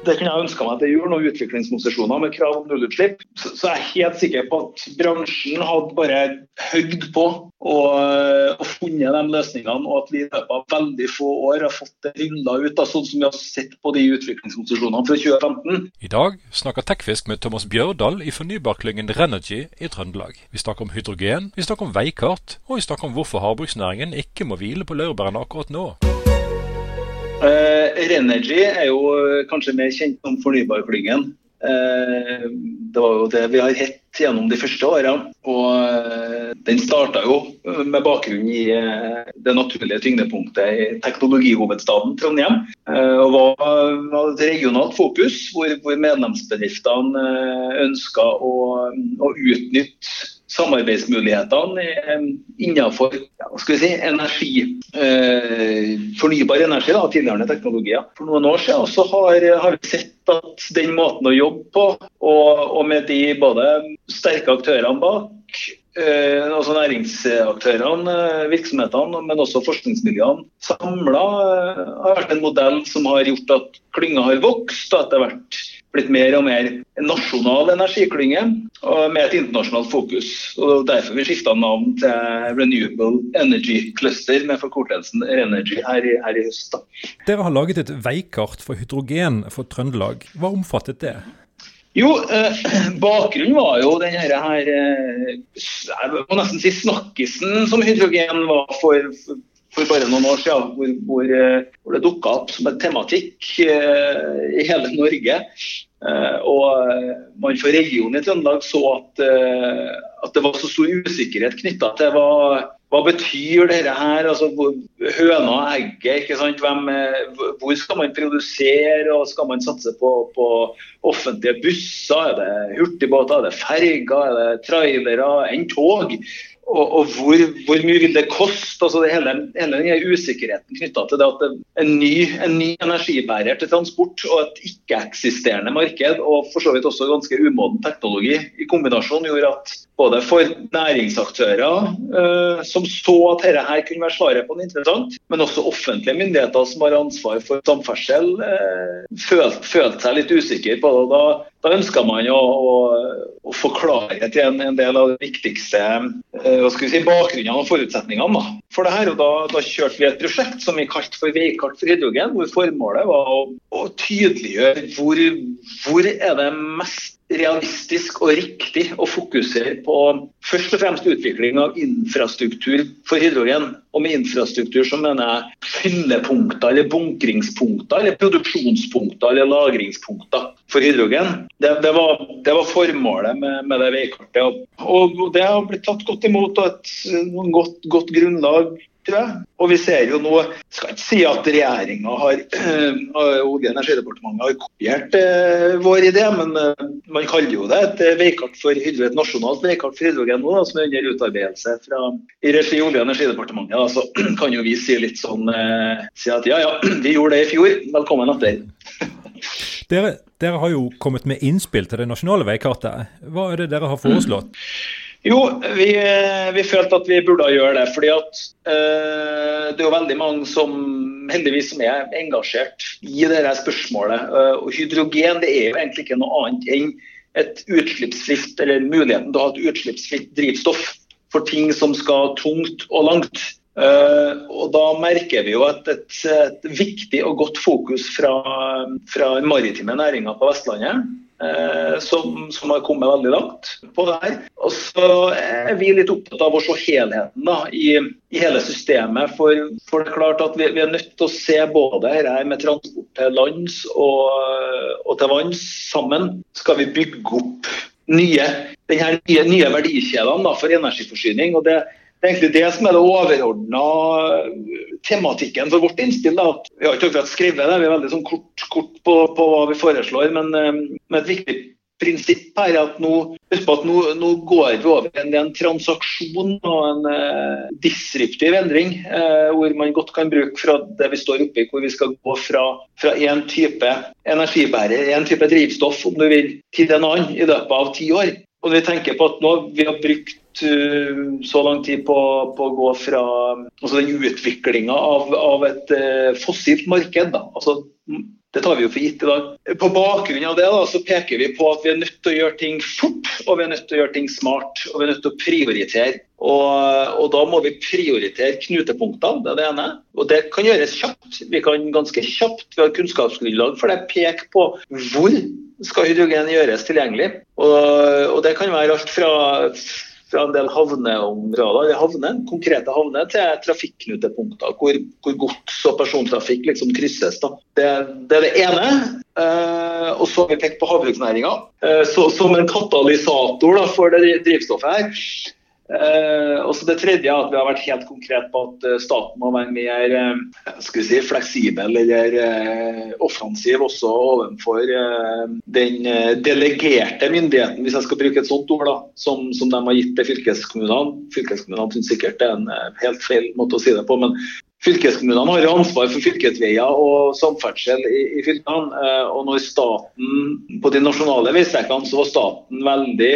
Det kunne jeg ønska meg det gjorde, noen utviklingskonsesjoner med krav om nullutslipp. Så, så jeg er helt sikker på at bransjen hadde bare høgd på og, og funnet de løsningene, og at vi i løpet av veldig få år har fått det rulla ut, da, sånn som vi har sett på de utviklingskonsesjonene fra 2015. I dag snakker Tekfisk med Thomas Bjørdal i fornybarklyngen Renergy i Trøndelag. Vi snakker om hydrogen, vi snakker om veikart, og vi snakker om hvorfor havbruksnæringen ikke må hvile på laurbærene akkurat nå. Uh, Renergy er jo kanskje mer kjent som fornybarklyngen. Uh, det var jo det vi har hett gjennom de første årene. Og uh, den starta jo med bakgrunn i det naturlige tyngdepunktet i teknologihovedstaden Trondheim. Og var et regionalt fokus hvor, hvor medlemsbedriftene ønska å, å utnytte samarbeidsmulighetene innenfor ja, si, energi, eh, fornybar energi og tidligere teknologier. For noen år siden så har, har, vi sett at den måten å jobbe på, og, og med de både sterke aktørene bak, eh, altså næringsaktørene, virksomhetene, men også forskningsmiljøene samla, eh, har vært en modell som har gjort at klynga har vokst. og etter hvert blitt mer og mer en nasjonal energiklynge med et internasjonalt fokus. og Derfor vi skifta navn til Renewable Energy Cluster med forkortelsen Renergy her, her i høst. Dere har laget et veikart for hydrogen for Trøndelag. Hva omfattet det? Jo, eh, bakgrunnen var jo den her, eh, jeg må nesten si snakkisen som hydrogen var for, for bare noen år siden, hvor, hvor, eh, hvor det dukka opp som en tematikk eh, i hele Norge. Eh, og man fra regionen i Trøndelag så at, at, det var så stor usikkerhet knytta til hva, hva betyr dette her? Altså, høna og egget, ikke sant? Hvem, hvor skal man produsere, og skal man satse på, på offentlige busser? Er det hurtigbåter, er det ferger, er det trailere, enn tog? Og, og hvor, hvor, mye vil det koste? altså det hele, hele den usikkerheten knytta til det at det, en, ny, en ny energibærer til transport og et ikke-eksisterende marked, og for så vidt også ganske umoden teknologi i kombinasjon, gjorde at både for næringsaktører eh, som så at dette her kunne være svaret på noe interessant, men også offentlige myndigheter som har ansvar for samferdsel, eh, følte, følte seg litt usikre på det. Da, da ønska man å, å, å få klarhet i en, en, del av de viktigste eh, si, bakgrunnene og forutsetningene da. for det her. og da, da, kjørte vi et prosjekt som vi kalte for Veikart for hydrogen, hvor formålet var å, å tydeliggjøre hvor, hvor er det mest realistisk og riktig å fokusere på først og fremst utvikling av infrastruktur for hydrogen. Og med infrastruktur så mener jeg fyllepunkter eller bunkringspunkter eller produksjonspunkter eller lagringspunkter for hydrogen. Det, det, var, det var, formålet med, med det veikartet. Og det har blitt tatt godt imot og et godt, godt grunnlag tror jeg. Og vi ser jo nå, skal ikke si at regjeringa har og energidepartementet har kopiert eh, vår idé, men eh, man kaller jo det et veikart for hydro, et nasjonalt veikart for hydrogen nå, da, som er under utarbeidelse fra, i regi Olje- og energidepartementet. Da, så kan jo vi si litt sånn eh, si at ja ja, vi gjorde det i fjor, velkommen etter. dere, dere har jo kommet med innspill til det nasjonale veikartet. Hva er det dere har foreslått? Jo, vi, vi, følte at vi burde gjøre det. fordi at uh, det er jo veldig mange som heldigvis som er engasjert i dette spørsmålet. Uh, og Hydrogen det er jo egentlig ikke noe annet enn et utslippsfritt, eller muligheten til å ha et utslippsfritt drivstoff for ting som skal tungt og langt. Uh, og Da merker vi jo at et, et viktig og godt fokus fra, fra maritime næringa på Vestlandet Eh, som, som, har kommet veldig langt på det her. Og så er vi litt opptatt av å se helheten da, i, i, hele systemet. For, for, det er klart at vi, vi, er nødt til å se både her med transport til lands og, og til vanns sammen. Skal vi bygge opp nye, denne nye, nye verdikjedene for energiforsyning. og det det er egentlig det som er det overordna tematikken for vårt innspill. Da. Vi har ikke akkurat skrevet det, vi er veldig sånn kort, kort på, på, hva vi foreslår. Men, eh, men, et viktig prinsipp her er at nå, at nå, nå går vi over en, en transaksjon og en eh, disruptiv endring. Eh, hvor man godt kan bruke fra det vi står oppe i, hvor vi skal gå fra, én type energibærer, en type drivstoff om du vil, til en annen i løpet av ti år. Og vi tenker på at nå vi har brukt uh, så lang tid på, på å gå fra altså den utviklinga av, av, et uh, fossilt marked. Da. Altså, Det tar vi jo for gitt i dag. På bakgrunn av det da, så peker vi på at vi er nødt til å gjøre ting fort, og vi er nødt til å gjøre ting smart. Og vi er nødt til å prioritere. Og, og da må vi prioritere knutepunktene, det er det ene. Og det kan gjøres kjapt. Vi kan ganske kjapt, vi har kunnskapsgrunnlag for det, peke på hvor skal hydrogen gjøres tilgjengelig. Og, og det kan være alt fra fra en del havneområder, havne, konkrete havner til trafikknutepunkter hvor, hvor gods- og persontrafikk liksom krysses. Det, det, er det ene. Eh, og så har vi pekt på havbruksnæringa eh, som en katalysator da, for det drivstoffet her. Eh, også det tredje er at vi har vært helt konkret på at eh, staten må være mer eh, si, fleksibel eller offensiv også overfor den delegerte myndigheten, hvis jeg skal bruke et sånt ord, da, som, som de har gitt til fylkeskommunene. Fylkeskommunene syns sikkert det er en helt feil måte å si det på, men Fylkeskommunene har ansvar for fylkesveier og samferdsel i, i fylkene. og når staten På de nasjonale veistrekkene så var staten veldig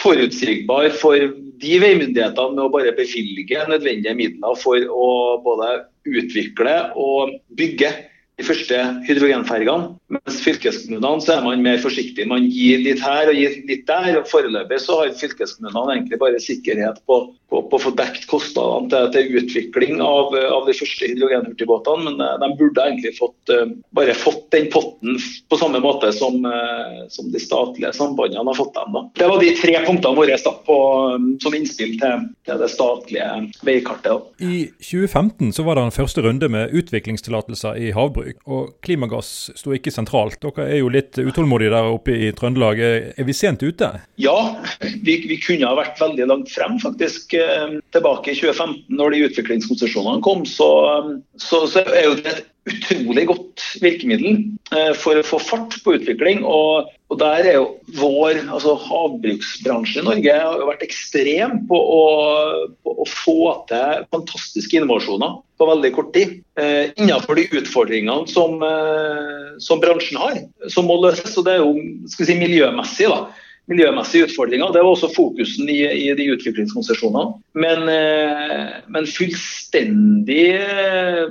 forutsigbar for de veimyndighetene med å bare bevilge nødvendige midler for å både utvikle og bygge de første hydrogenfergene. Mens fylkeskommunene så er man mer forsiktig. Man gir litt her og gir litt der. og Foreløpig så har fylkeskommunene egentlig bare sikkerhet på, på, på å få dekt kostnadene til, til utvikling av, av, de første hydrogenhurtigbåtene. Men eh, de burde egentlig fått, eh, bare fått den potten på samme måte som, eh, som de statlige sambandene har fått dem. Da. Det var de tre punktene våre da, på, som innspill til, til, det statlige veikartet. Da. I 2015 så var det en første runde med utviklingstillatelser i havbruk. Og klimagass sto ikke sentralt. Dere er jo litt utålmodige der oppe i Trøndelag. Er vi sent ute? Ja, vi, vi kunne ha vært veldig langt frem faktisk. Eh, tilbake i 2015, når de utviklingskonsesjonene kom, så, så, så er jo det et utrolig godt virkemiddel eh, for å få fart på utvikling. Og, og der er jo vår altså havbruksbransje i Norge har vært ekstrem på å, på å, få til fantastiske innovasjoner på veldig kort tid. Eh, innenfor de utfordringene som, eh, som, bransjen har, som må løses. Og det er jo skal vi si, miljømessig. da miljømessige utfordringer. Det var også fokusen i, i de utviklingskonsesjonene. Men, eh, men, fullstendig eh,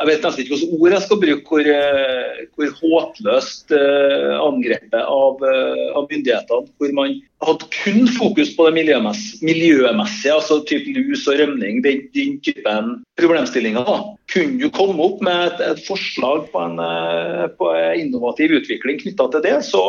Jeg vet nesten ikke hvilke ord jeg skal bruke, hvor, eh, hvor håpløst angrepet av, av myndighetene. Hvor man hadde kun fokus på det miljømessige, miljømessige altså typ lus og rømning, den, den typen problemstillinger. Da. Kunne du komme opp med et, et forslag på en, eh, på en, innovativ utvikling knytta til det, så,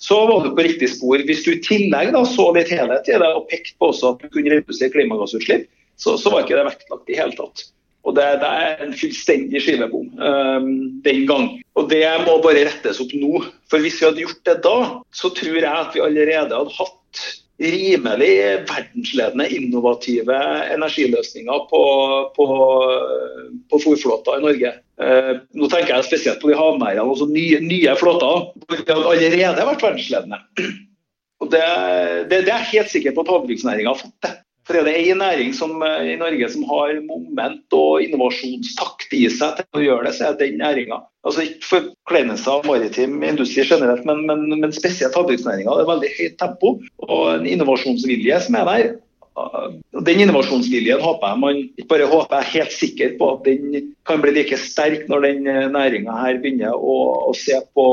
så, var du på riktig spor. Hvis du i tillegg da, så litt helhet i det og pekte på også at du kunne redusere klimagassutslipp, så, så var ikke det vektlagt i hele tatt. Og det, det, er en fullstendig skivebom um, den gang. Og det må bare rettes opp nå. For hvis vi hadde gjort det da, så tror jeg at vi allerede hadde hatt rimelig verdensledende innovative energiløsninger på, på, på fòrflåter i Norge. Uh, nå tenker jeg spesielt på de havmerdene, altså nye, nye flåter hvor vi hadde allerede vært verdensledende. Og det, det, det er jeg helt sikker på at havbruksnæringa har fått det. For er det en næring som, eh, i Norge som har moment og innovasjonstakt i seg til å gjøre det, så er det den næringa. Altså ikke forkleinelse av maritim industri generelt, men, men, men spesielt havbruksnæringa. Det er veldig høyt tempo og en innovasjonsvilje som er der. Den innovasjonsviljen håper jeg man ikke bare håper, jeg er helt sikker på at den kan bli like sterk når den eh, næringa her begynner å, å, se på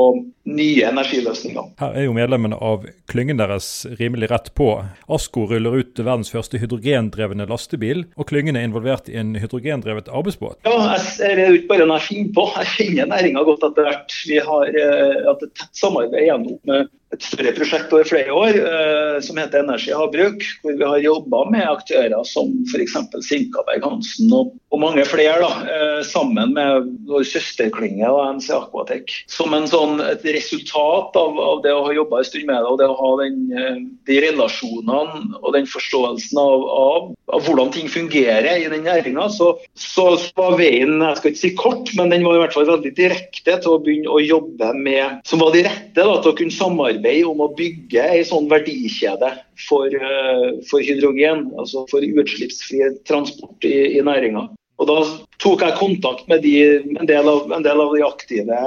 nye energiløsninger. Her er jo medlemmene av klyngen deres rimelig rett på. Asko ruller ut verdens første hydrogendrevne lastebil, og klyngen er involvert i en hydrogendrevet arbeidsbåt. Ja, jeg, det er jo ikke bare noe jeg finner på. Jeg kjenner næringa godt etter hvert. Vi har hatt et tett samarbeid gjennom et større prosjekt over flere år uh, som heter Energi havbruk, hvor vi har jobba med aktører som f.eks. Sinkaberg Hansen og, og, mange flere. da, sammen med vår søsterklynge NC Aquatec. Som en sånn, et resultat av, av, det å ha jobba en stund med det, og det å ha den, eh, de relasjonene og den forståelsen av, av, av hvordan ting fungerer i den næringa, så, så, var veien jeg skal ikke si kort, men den var i hvert fall veldig direkte til å begynne å jobbe med Som var de rette da, til å kunne samarbeide om å bygge ei sånn verdikjede for, eh, for hydrogen, altså for utslippsfri transport i, i næringa. Og Da tok jeg kontakt med de, en, del av, en, del av, de aktive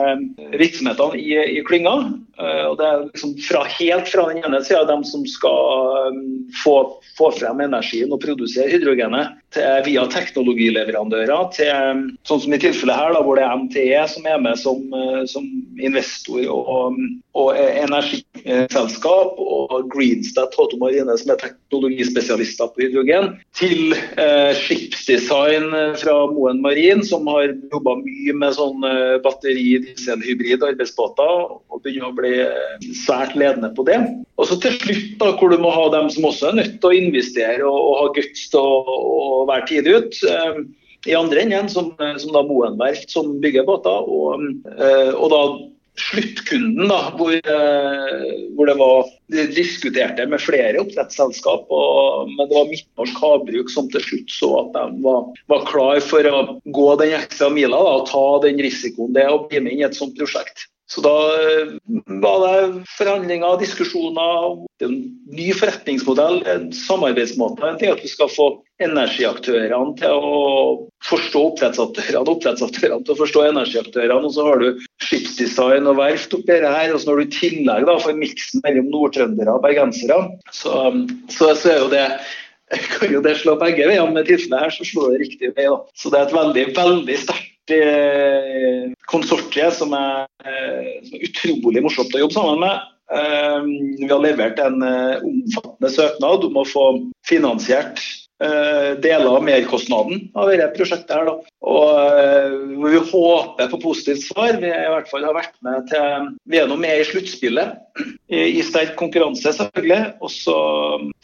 virksomhetene i, i klynga. Og det er liksom fra, helt fra den ene sida de som skal få, få, frem energien og produsere hydrogenet, til, via teknologileverandører, til sånn som i tilfellet her, da, hvor det er MTE som er med som, som investor og, og energiselskap, og Greenstat H2 Marine som er teknologispesialister på hydrogen, til eh, skipsdesign fra Moen Marin, som har jobba mye med sånn batteri, batteri-dieselhybrid arbeidsbåter, og begynner å bli eh, svært ledende på det. Og så til slutt, da, hvor du må ha dem som også er nødt til å investere og, og ha guts til å være tidlig ut. Eh, I andre enden, som, som da Moen verft, som bygger båter. Og, og da sluttkunden, da, hvor, hvor, det var de diskuterte med flere oppdrettsselskap. Og, men det var Midtnorsk Havbruk som til slutt så at de var, var klar for å gå den ekstra mila da, og ta den risikoen det er å bli med inn i et sånt prosjekt. Så da eh, var det forhandlinger diskusjoner. Det en ny forretningsmodell, en samarbeidsmåte. En ting at vi skal få energiaktørene til å forstå oppdrettsaktørene, oppdrettsaktørene til å forstå energiaktørene. Og så har du skipsdesign og verft oppi her. Og så når du i tillegg da får miksen mellom nordtrøndere og bergensere, så, så, så er jo det kan jo det slå begge veier. Med tilfellet her så slår det riktig vei. da. Så det er et veldig, veldig sterkt konsortiet som er, eh, som er, utrolig morsomt å jobbe sammen med. Eh, vi har levert en omfattende søknad om å få finansiert deler av merkostnaden av dette prosjektet. her. Da. Og Vi håper på positivt svar. Vi i hvert fall har vært med til, vi er nå med i sluttspillet i, i sterk konkurranse, selvfølgelig. Og så,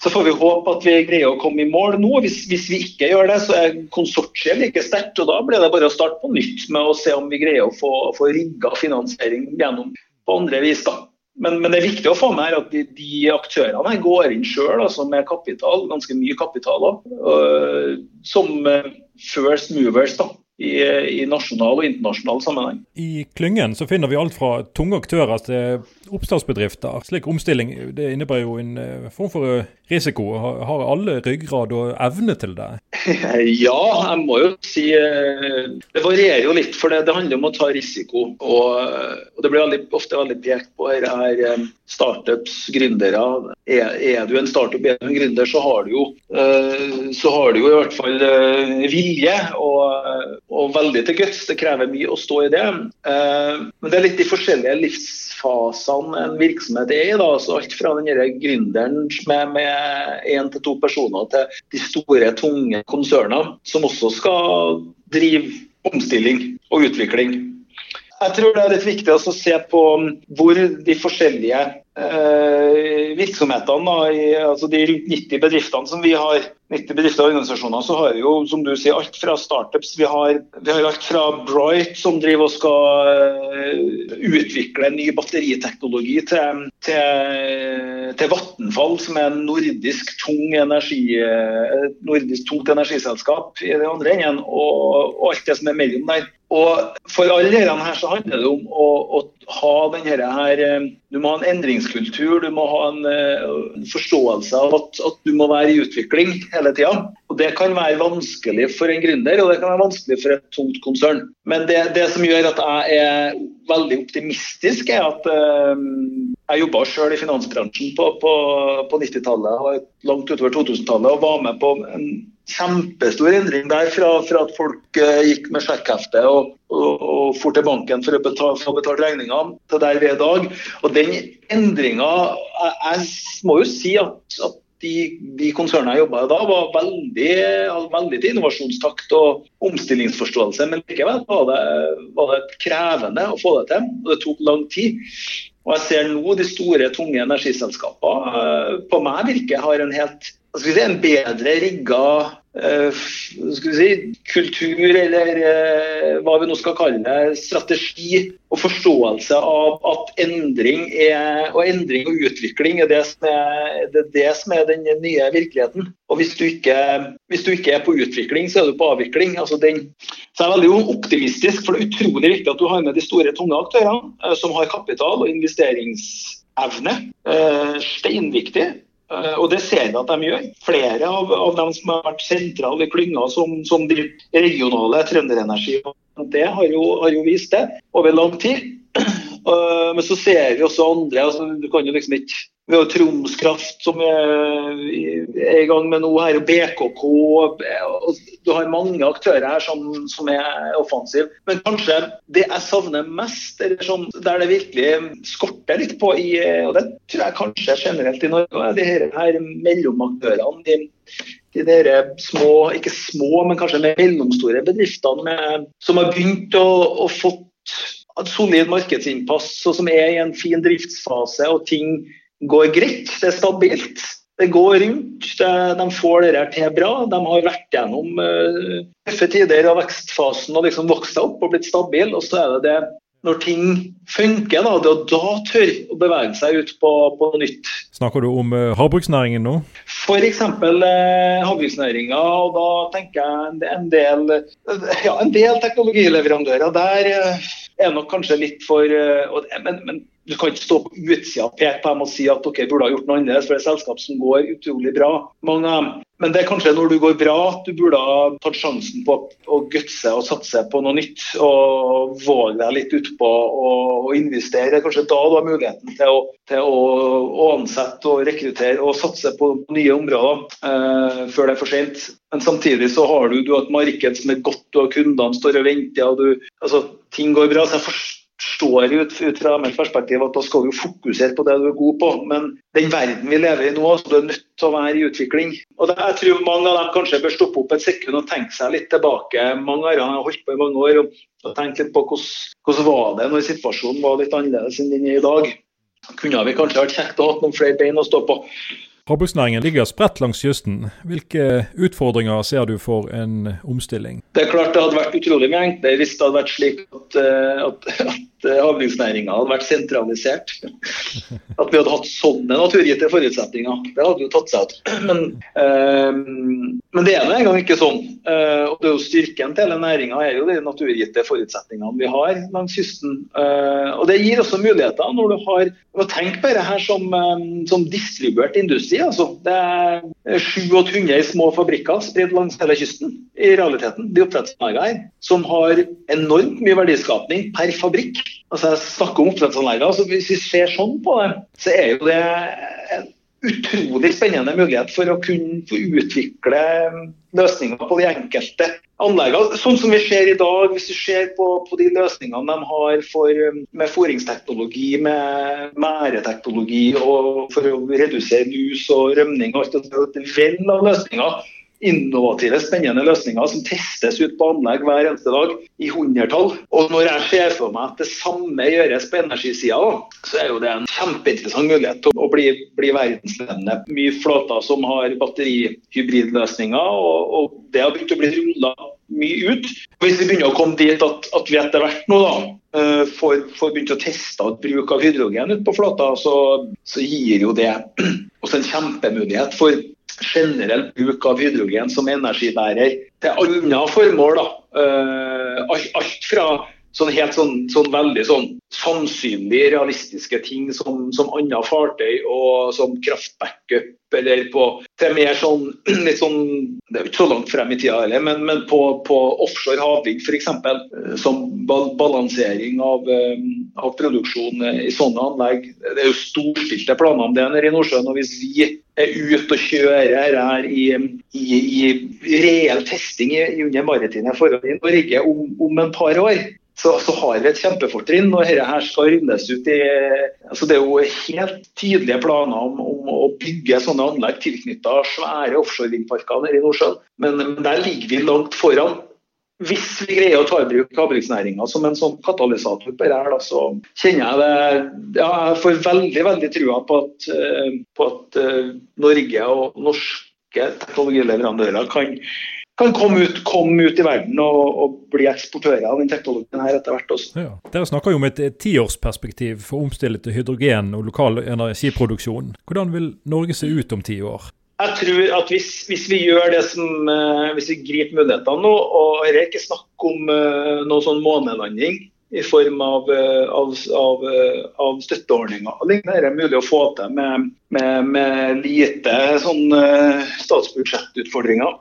så, får vi håpe at vi greier å komme i mål nå. Hvis, hvis vi ikke gjør det, så er konsortiet like sterkt. og Da blir det bare å starte på nytt med å se om vi greier å få, få rigga finansiering gjennom på andre vis. da. Men, men, det er viktig å få med at de, de aktørene går inn sjøl altså med kapital, ganske mye kapital, uh, som uh, first movers. da i, i, nasjonal og internasjonal sammenheng. I klyngen så finner vi alt fra tunge aktører til oppstartsbedrifter. Slik omstilling det innebærer jo en eh, form for eh, risiko. Har alle ryggrad og evne til det? Ja, jeg må jo si eh, Det varierer jo litt, for det, handler om å ta risiko. Og, og det blir veldig, ofte veldig pekt på her, her startups, gründere. Er, er, du en startup, er du en gründer, så har du jo, så har du jo i hvert fall vilje og, og veldig til guts. Det krever mye å stå i det. Men det er litt de forskjellige livsfasene en virksomhet er i. da, så Alt fra den gründeren med, med én til to personer, til de store, tunge konsernene, som også skal drive omstilling og utvikling. Jeg tror det er litt viktig å se på hvor de forskjellige eh, virksomhetene, i, altså de rundt 90 bedriftene som vi har, 90 bedrifter og organisasjoner, så har vi jo som du sier, alt fra startups. Vi har, vi har alt fra Bright, som driver og skal utvikle utvikle ny batteriteknologi, til, til, til Vattenfall, som er en nordisk, tung energi, et nordisk tungt energiselskap i den andre enden, og, og alt det som er mellom der. Og For alle disse her så handler det om å, å ha denne her, eh, Du må ha en endringskultur, du må ha en, uh, forståelse av at, at, du må være i utvikling hele tida. Det kan være vanskelig for en gründer, og det kan være vanskelig for et tungt konsern. Men det, det som gjør at jeg er veldig optimistisk, er at uh, jeg jobba sjøl i finansbransjen på, på, på 90-tallet, og langt utover 2000-tallet, og var med på en kjempestor endring der fra, fra at folk uh, gikk med sjekkhefte og, og, og for til banken for å betale, betale regningene, til der vi er i dag. Og den endringa jeg, jeg, må jo si at, at de, de konsernene jeg jobba i da, var veldig, veldig til innovasjonstakt og omstillingsforståelse. Men likevel var det, var det krevende å få det til, og det tok lang tid. Og jeg ser nå de store, tunge energiselskapene uh, på meg virker har en helt si, en bedre rigga uh, si, kultur, eller uh, hva vi nå skal kalle strategi og forståelse av at endring, er, og endring og utvikling er det, er, det, det som er, den nye virkeligheten. Og hvis du, ikke, hvis du, ikke, er på utvikling, så er du på avvikling. Altså den, så jeg er veldig optimistisk, for det er utrolig viktig at du har med de store, tunge aktørene uh, som har kapital og investeringsevne. steinviktig. Eh, og det ser vi at de gjør. Flere av, av dem som har vært sentrale i klynga, som, som de regionale Trønderenergi, det har jo, har jo vist det over lang tid. Eh, men så ser vi også andre. altså du kan jo liksom ikke vi har Troms Kraft som er i gang med noe her, og BKK. og Du har mange aktører her som, som er offensive. Men kanskje det jeg savner mest, eller sånn, der det virkelig skorter litt på, i, og det tror jeg kanskje generelt i Norge, de her, her mellomaktørene. De, de der små, ikke små, men kanskje mellomstore bedriftene med, som har begynt å, å fått et solid markedsinnpass, og som er i en fin driftsfase og ting går greit. Det er stabilt. Det går rundt. De får det til bra. De har vært gjennom uh, tøffe tider av vekstfasen og liksom vokst seg opp og blitt stabile. Og så er det det når ting funker, da, det da tør å bevege seg ut på, på nytt. Snakker du om uh, havbruksnæringen nå? F.eks. Uh, havbruksnæringa. Og da tenker jeg en del, ja, en del teknologileverandører der uh, er nok kanskje litt for uh, men, men du kan ikke stå på utsida og peke på dem og si at dere burde ha gjort noe annerledes, for det er selskap som går utrolig bra. Mange, men det er kanskje når du går bra at du burde ha tatt sjansen på å gutse og satse på noe nytt. Og våge deg litt utpå og, og investere. Det er kanskje da du har muligheten til å, til å, å ansette og rekruttere og satse på nye områder eh, før det er for sent. Men samtidig så har du, du har et marked som er godt, og kundene står og venter. og du, altså, Ting går bra. så jeg forstår forstår ut, ut fra mitt perspektiv at da skal du fokusere på det du er god på. Men den verden vi lever i nå, så du er nødt til å være i utvikling. Og Jeg tror mange av dem kanskje bør stoppe opp et sekund og tenke seg litt tilbake. Mange av dem har holdt på i mange år og, tenkt litt på hvordan, hvordan var det når situasjonen var litt annerledes enn den er i dag. Kunne vi kanskje vært kjekt å ha noen flere bein å stå på. Havbruksnæringen ligger spredt langs kysten. Hvilke utfordringer ser du for en omstilling? Det er klart det hadde vært utrolig mye enklere hvis det hadde vært slik at, eh, at, at havbruksnæringa hadde vært sentralisert. At vi hadde hatt sånne naturgitte forutsetninger. Det hadde jo tatt seg ut. Men, øh, men det er nå engang ikke sånn. Uh, og det er jo Styrken til hele næringa er jo de naturgitte forutsetningene vi har langs kysten. Og Det gir også muligheter når du har tenk på dette her som, som distribuert industri. altså. Det er 700 små fabrikker spredt langs hele kysten i realiteten. de oppdrettsanleggene her, Som har enormt mye verdiskapning per fabrikk. Altså Jeg snakker om oppdrettsanleggene. Altså, hvis vi ser sånn på det, så er jo det en utrolig spennende mulighet for å kunne få utvikle løsninger på de enkelte anleggene. Sånn som vi ser i dag, hvis du ser på, på de løsningene de har for, med fôringsteknologi, med mæreteknologi og for å redusere lus og rømning og alt det, et vell av løsninger innovative, spennende løsninger som testes ut på anlegg hver eneste dag i hundretall. Og når jeg ser for meg at det samme gjøres på energisida, så er jo det en kjempeinteressant mulighet til å bli, bli verdensledende. Mye flåter som har batterihybridløsninger, og, og det har begynt å bli rulla mye ut. Hvis vi begynner å komme dit at, at vi etter hvert nå da, eh, får, får begynt å teste ut bruk av hydrogen ute på flåta, så, så gir jo det oss en kjempemulighet for generell bruk av hydrogen som energibærer til andre formål. Da. Uh, alt fra sånn helt sånn, sånn veldig sånn sannsynlig realistiske ting som, som andre fartøy og som kraftbackup, eller på til mer sånn litt sånn Det er jo ikke så langt frem i tida heller, men, men på, på, offshore havvind f.eks. Eh, som balansering av, eh, av produksjon i sånne anlegg. Det er jo storstilte planer om det nede i Nordsjøen. og Hvis vi er ute og kjører her i, i, i reell testing under maritime forhold i Norge om, om en par år, så, så, har vi et kjempefortrinn. og dette her skal ryddes ut i, altså Det er jo helt tydelige planer om, om å bygge sånne anlegg tilknyttet svære offshorevindparker nede i Nordsjøen. Men, men, der ligger vi langt foran. Hvis vi greier å ta i bruk havbruksnæringa som en sånn katalysator på dette, så kjenner jeg det ja, Jeg får veldig veldig trua på at, eh, på at uh, Norge og norske teknologileverandører kan kan komme ut, komme ut i verden og, og, bli eksportører av den teknologien her etter hvert også. Ja. Dere snakker jo om et tiårsperspektiv for å omstille til hydrogen og lokal energiproduksjon. Hvordan vil Norge se ut om ti år? Jeg tror at hvis, hvis vi gjør det som uh, Hvis vi griper mulighetene nå, og det er ikke snakk om uh, noe sånn månelanding i form av, av, av, av støtteordninger. Det er mulig å få til med, med, med lite sånn, statsbudsjettutfordringer.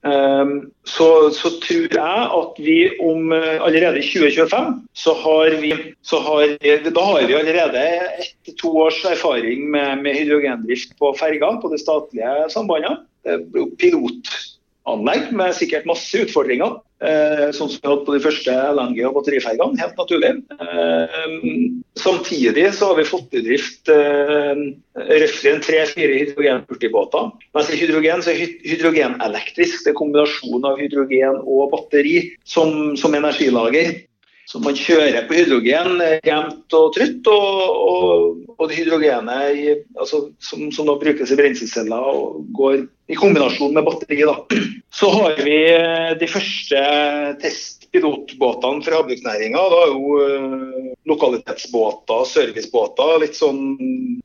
Ehm, så, så, tror jeg at vi om allerede i 2025 så har vi, så har, Da har vi allerede ett to års erfaring med, med hydrogendrift på ferger på de statlige sambandene. Pilotanlegg med sikkert masse utfordringer. Eh, sånn som vi hadde på de første LNG- og batterifergene, helt naturlig. Eh, samtidig så har vi fått i drift eh, røftlig tre-fire hydrogenhurtigbåter. Mens i hydrogen så er hydrogenelektrisk. Det er kombinasjonen av hydrogen og batteri som, som energilager. Så man kjører på hydrogen jevnt og trutt, og, og, og hydrogenet altså, som, som, da brukes i brenselceller går i kombinasjon med batteri. Da. Så har vi de første testpilotbåtene fra havbruksnæringa. Da er jo uh, lokalitetsbåter, servicebåter, litt sånn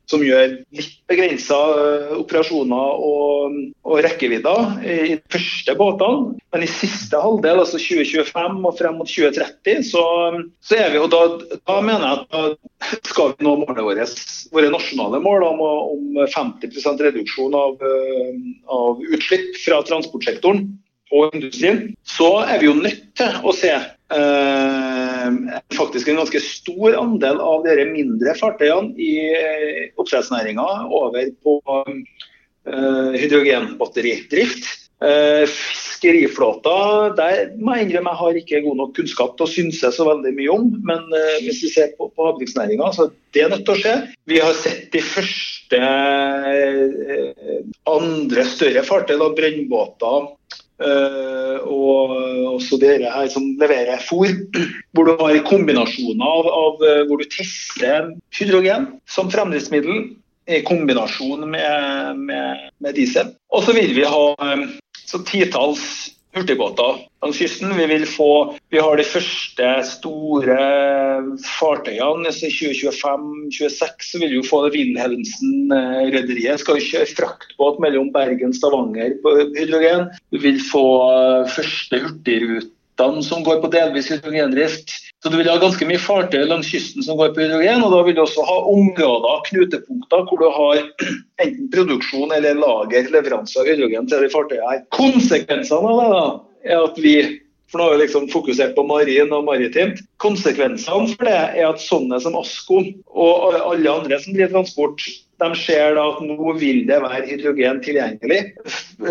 som gjør litt begrensa uh, operasjoner og, og rekkevidder i de første båtene. Men i siste halvdel, altså 2025 og frem mot 2030, så, så er vi jo da, da mener jeg at skal vi nå målet våre, våre nasjonale mål om, om 50% reduksjon av, uh, av utslipp fra transportsektoren og industrien, så er vi jo nødt til å se eh, faktisk en ganske stor andel av de mindre fartøyene i eh, oppdrettsnæringa over på eh, hydrogenbatteridrift. Eh, fiskeriflåta, der må jeg innrømme jeg har ikke god nok kunnskap til å synse så veldig mye om. Men eh, hvis vi ser på, på havbruksnæringa, så er det nødt til å skje. Vi har sett de første eh, andre større fartøy, brønnbåter. Uh, og også dere her som leverer fôr, hvor du har kombinasjoner av, av hvor du tester hydrogen som fremdriftsmiddel i kombinasjon med, med, med diesel. Og så vil vi ha så titalls hurtigbåter langs kysten. Vi, vil få, vi har de første store fartøyene. I 2025-2026 så vil vi få Wilhelmsen-rederiet. Skal jo kjøre fraktbåt mellom Bergen og Stavanger på hydrogen. Vi vil få første hurtigrutene som går på delvis hydrogendrift. Så du vil ha ganske mye fartøy langs kysten som går på hydrogen, og da vil du også ha områder, knutepunkter, hvor du har enten produksjon eller lager, leveranse av hydrogen til de fartøyene. Konsekvensene av det da, er at vi for nå har vi liksom fokusert på marin og maritimt. Konsekvensene for det er at sånne som Asko og alle andre som driver transport, de ser da at nå vil det være hydrogen tilgjengelig.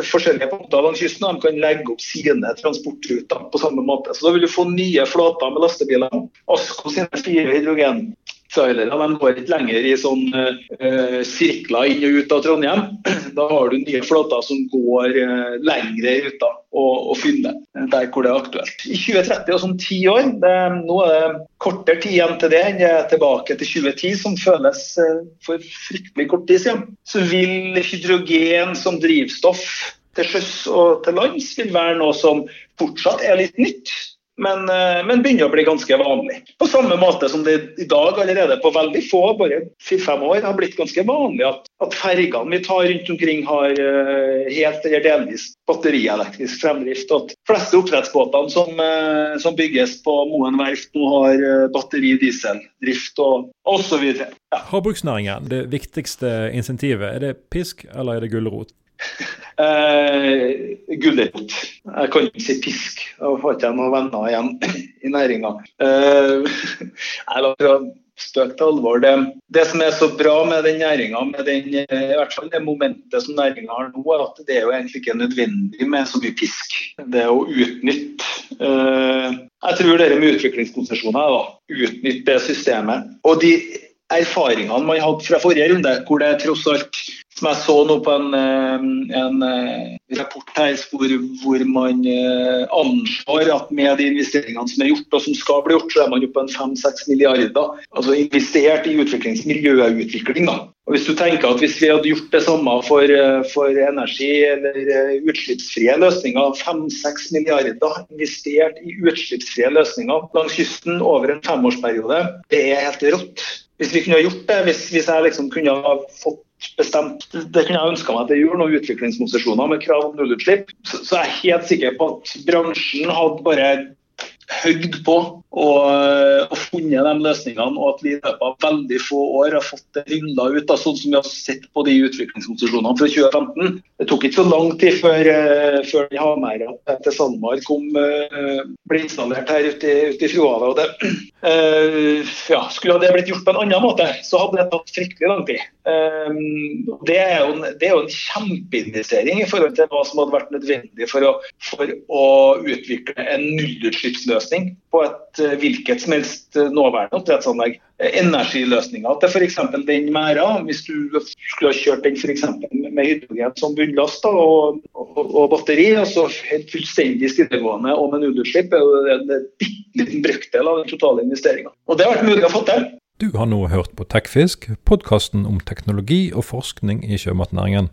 Forskjellige punkter langs kysten de kan legge opp sine transportruter på samme måte. Så Da vil du få nye flåter med lastebiler. Asko sine fire hydrogen trailere de går ikke lenger i sånn uh, sirkler inn og ut av Trondheim. Da har du nye flåter som går uh, lengre ut og, og fyller der hvor det er aktuelt. I 2030, altså om ti år, det, nå er det kortere tid igjen til det enn det er tilbake til 2010, som føles uh, for fryktelig kort tid siden, så vil hydrogen som drivstoff til sjøs og til lands vil være noe som fortsatt er litt nytt men, eh, men, begynner å bli ganske vanlig. På samme måte som det i dag allerede på veldig få, bare fire-fem år, har blitt ganske vanlig at, at fergene vi tar rundt omkring har uh, helt eller delvis batterielektrisk fremdrift. At fleste oppdrettsbåtene som, uh, som, bygges på Moen verft nå har uh, batteri-dieseldrift og osv. Ja. Havbruksnæringen, det viktigste insentivet, er det pisk eller er det gulrot? Eh, gulrot. Jeg kan ikke si pisk. Da får ikke jeg noen venner igjen i næringa. Eh, Støk til alvor. Det, det, som er så bra med den næringa, eh, i hvert fall det momentet som næringa har nå, er at det er jo egentlig ikke nødvendig med så mye pisk. Det å utnytte eh, Jeg tror det med utviklingskonsesjoner, da, utnytte det systemet. Og de erfaringene man hadde fra forrige runde, hvor det tross alt som jeg så nå på en, eh, en eh, rapport her hvor, hvor man eh, anslår at med de investeringene som er gjort og som skal bli gjort, så er man oppe på en 5-6 milliarder. Altså investert i utviklingsmiljøutvikling. Og Hvis du tenker at hvis vi hadde gjort det samme for, for energi eller utslippsfrie løsninger, 5-6 milliarder investert i utslippsfrie løsninger langs kysten over en femårsperiode, det er helt rått. Hvis vi kunne gjort det, hvis, hvis jeg liksom kunne ha fått bestemt Det kunne jeg ønska meg at jul, noen utviklingskonsesjoner med krav om nullutslipp. Så, så er helt sikker på at bransjen hadde bare høgd på og, og, funnet de løsningene, og at vi i løpet av veldig få år har fått det rulla ut, da, sånn som vi har sett på de utviklingskonsesjonene fra 2015. Det tok ikke så lang tid før, før havmæra til SalMar kom, ble installert her ute, ute i Frohavet. det, ja, Skulle det blitt gjort på en annen måte, så hadde det tatt fryktelig lang tid. Det er, jo, det er jo en kjempeinvestering i forhold til hva som hadde vært nødvendig for å, for å utvikle en nullutslippsløsning på et eh, hvilket som helst eh, nåværende oppdrettsanlegg. Eh, energiløsninger til f.eks. den merda, hvis du skulle ha kjørt den for med hydrogen som bunnlast og, og, og, batteri, altså helt fullstendig stillegående og med nullutslipp, er det en bitte liten brøkdel av den totale investeringa. Og det har vært mulig å få til. Du har nå hørt på Tekfisk, podkasten om teknologi og forskning i sjømatnæringen.